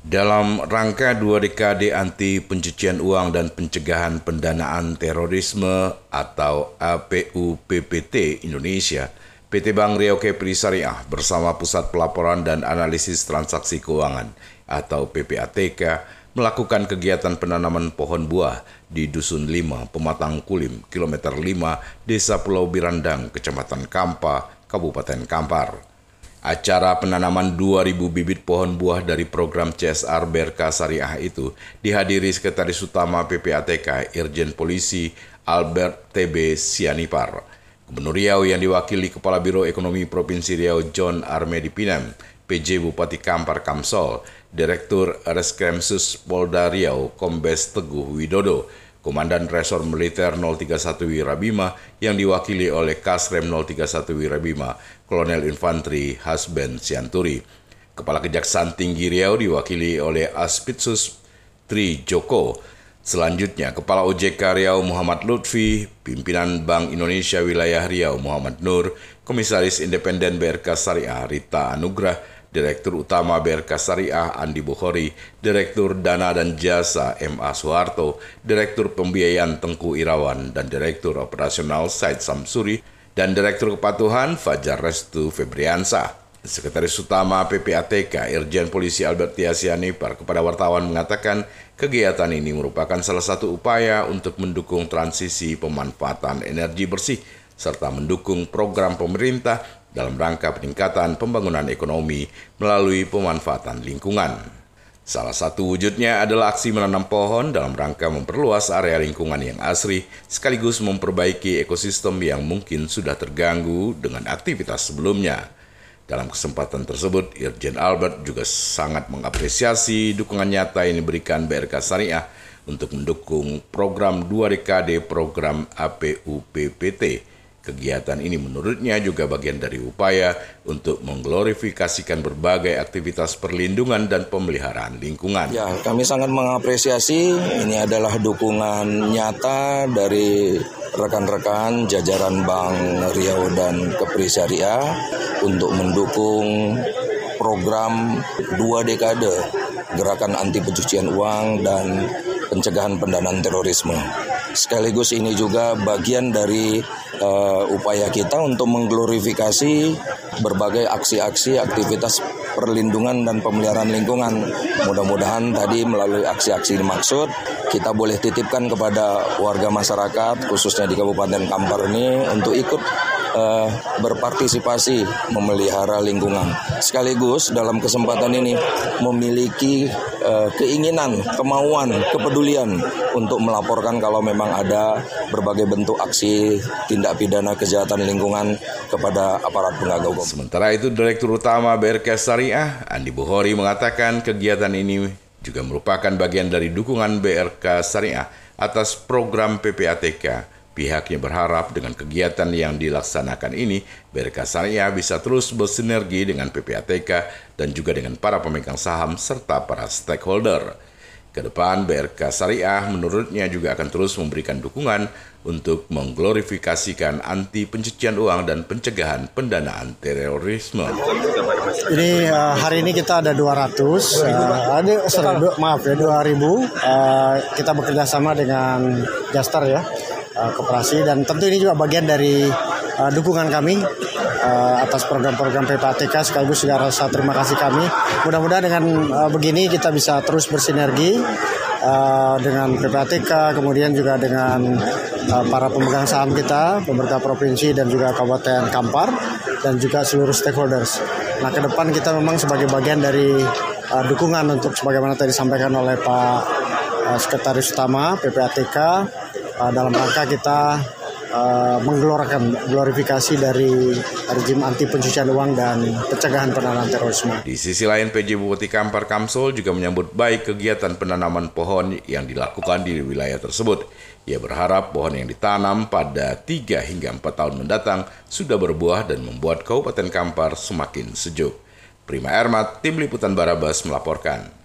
Dalam rangka dua dekade anti pencucian uang dan pencegahan pendanaan terorisme atau APU-PPT Indonesia, PT Bank Riau Kepri Syariah bersama Pusat Pelaporan dan Analisis Transaksi Keuangan atau PPATK melakukan kegiatan penanaman pohon buah di Dusun 5, Pematang Kulim, Kilometer 5, Desa Pulau Birandang, Kecamatan Kampa, Kabupaten Kampar. Acara penanaman 2000 bibit pohon buah dari program CSR BRK Syariah itu dihadiri Sekretaris Utama PPATK Irjen Polisi Albert TB Sianipar. Gubernur Riau yang diwakili Kepala Biro Ekonomi Provinsi Riau John Armedi Pinam, PJ Bupati Kampar Kamsol, Direktur Reskremsus Polda Riau Kombes Teguh Widodo, Komandan Resor Militer 031 Wirabima yang diwakili oleh Kasrem 031 Wirabima, Kolonel Infanteri Hasben Sianturi. Kepala Kejaksaan Tinggi Riau diwakili oleh Aspitsus Tri Joko. Selanjutnya, Kepala OJK Riau Muhammad Lutfi, Pimpinan Bank Indonesia Wilayah Riau Muhammad Nur, Komisaris Independen BRK Syariah Rita Anugrah, Direktur Utama BRK Syariah Andi Bukhori, Direktur Dana dan Jasa MA Soeharto, Direktur Pembiayaan Tengku Irawan, dan Direktur Operasional Said Samsuri, dan Direktur Kepatuhan Fajar Restu Febriansa. Sekretaris Utama PPATK Irjen Polisi Albert Tiasianipar kepada wartawan mengatakan kegiatan ini merupakan salah satu upaya untuk mendukung transisi pemanfaatan energi bersih serta mendukung program pemerintah dalam rangka peningkatan pembangunan ekonomi melalui pemanfaatan lingkungan. Salah satu wujudnya adalah aksi menanam pohon dalam rangka memperluas area lingkungan yang asri sekaligus memperbaiki ekosistem yang mungkin sudah terganggu dengan aktivitas sebelumnya. Dalam kesempatan tersebut, Irjen Albert juga sangat mengapresiasi dukungan nyata yang diberikan BRK Syariah untuk mendukung program dua dekade program APUPPT Kegiatan ini menurutnya juga bagian dari upaya untuk mengglorifikasikan berbagai aktivitas perlindungan dan pemeliharaan lingkungan. Ya, kami sangat mengapresiasi ini adalah dukungan nyata dari rekan-rekan jajaran Bank Riau dan Kepri Syariah untuk mendukung program dua dekade gerakan anti pencucian uang dan pencegahan pendanaan terorisme. Sekaligus ini juga bagian dari uh, upaya kita untuk mengglorifikasi berbagai aksi-aksi aktivitas perlindungan dan pemeliharaan lingkungan. Mudah-mudahan tadi melalui aksi-aksi dimaksud kita boleh titipkan kepada warga masyarakat khususnya di Kabupaten Kampar ini untuk ikut uh, berpartisipasi memelihara lingkungan. Sekaligus dalam kesempatan ini memiliki uh, keinginan, kemauan, kepedulian untuk melaporkan kalau memang ada berbagai bentuk aksi tindak pidana kejahatan lingkungan kepada aparat penegak hukum. Sementara itu Direktur Utama BRK Syariah Andi Buhori mengatakan kegiatan ini juga merupakan bagian dari dukungan BRK Syariah atas program PPATK Pihaknya berharap dengan kegiatan yang dilaksanakan ini, BRK Syariah bisa terus bersinergi dengan PPATK dan juga dengan para pemegang saham serta para stakeholder. Ke depan BRK Syariah menurutnya juga akan terus memberikan dukungan untuk mengglorifikasikan anti pencucian uang dan pencegahan pendanaan terorisme. Ini uh, hari ini kita ada 200, uh, ada sorry, maaf ya 2000. Uh, kita bekerja sama dengan Jastar ya uh, koperasi dan tentu ini juga bagian dari uh, dukungan kami uh, atas program-program PPATK sekaligus juga rasa terima kasih kami. Mudah-mudahan dengan uh, begini kita bisa terus bersinergi uh, dengan PPATK, kemudian juga dengan uh, para pemegang saham kita, pemerintah provinsi dan juga Kabupaten Kampar dan juga seluruh stakeholders. Nah, ke depan kita memang sebagai bagian dari uh, dukungan untuk sebagaimana tadi disampaikan oleh Pak uh, Sekretaris Utama PPATK uh, dalam rangka kita uh, menggelorakan glorifikasi dari rejim anti pencucian uang dan pencegahan penanaman terorisme. Di sisi lain, PJ Bupati Kampar Kamsul juga menyambut baik kegiatan penanaman pohon yang dilakukan di wilayah tersebut. Ia berharap pohon yang ditanam pada 3 hingga 4 tahun mendatang sudah berbuah dan membuat Kabupaten Kampar semakin sejuk. Prima Ermat, Tim Liputan Barabas melaporkan.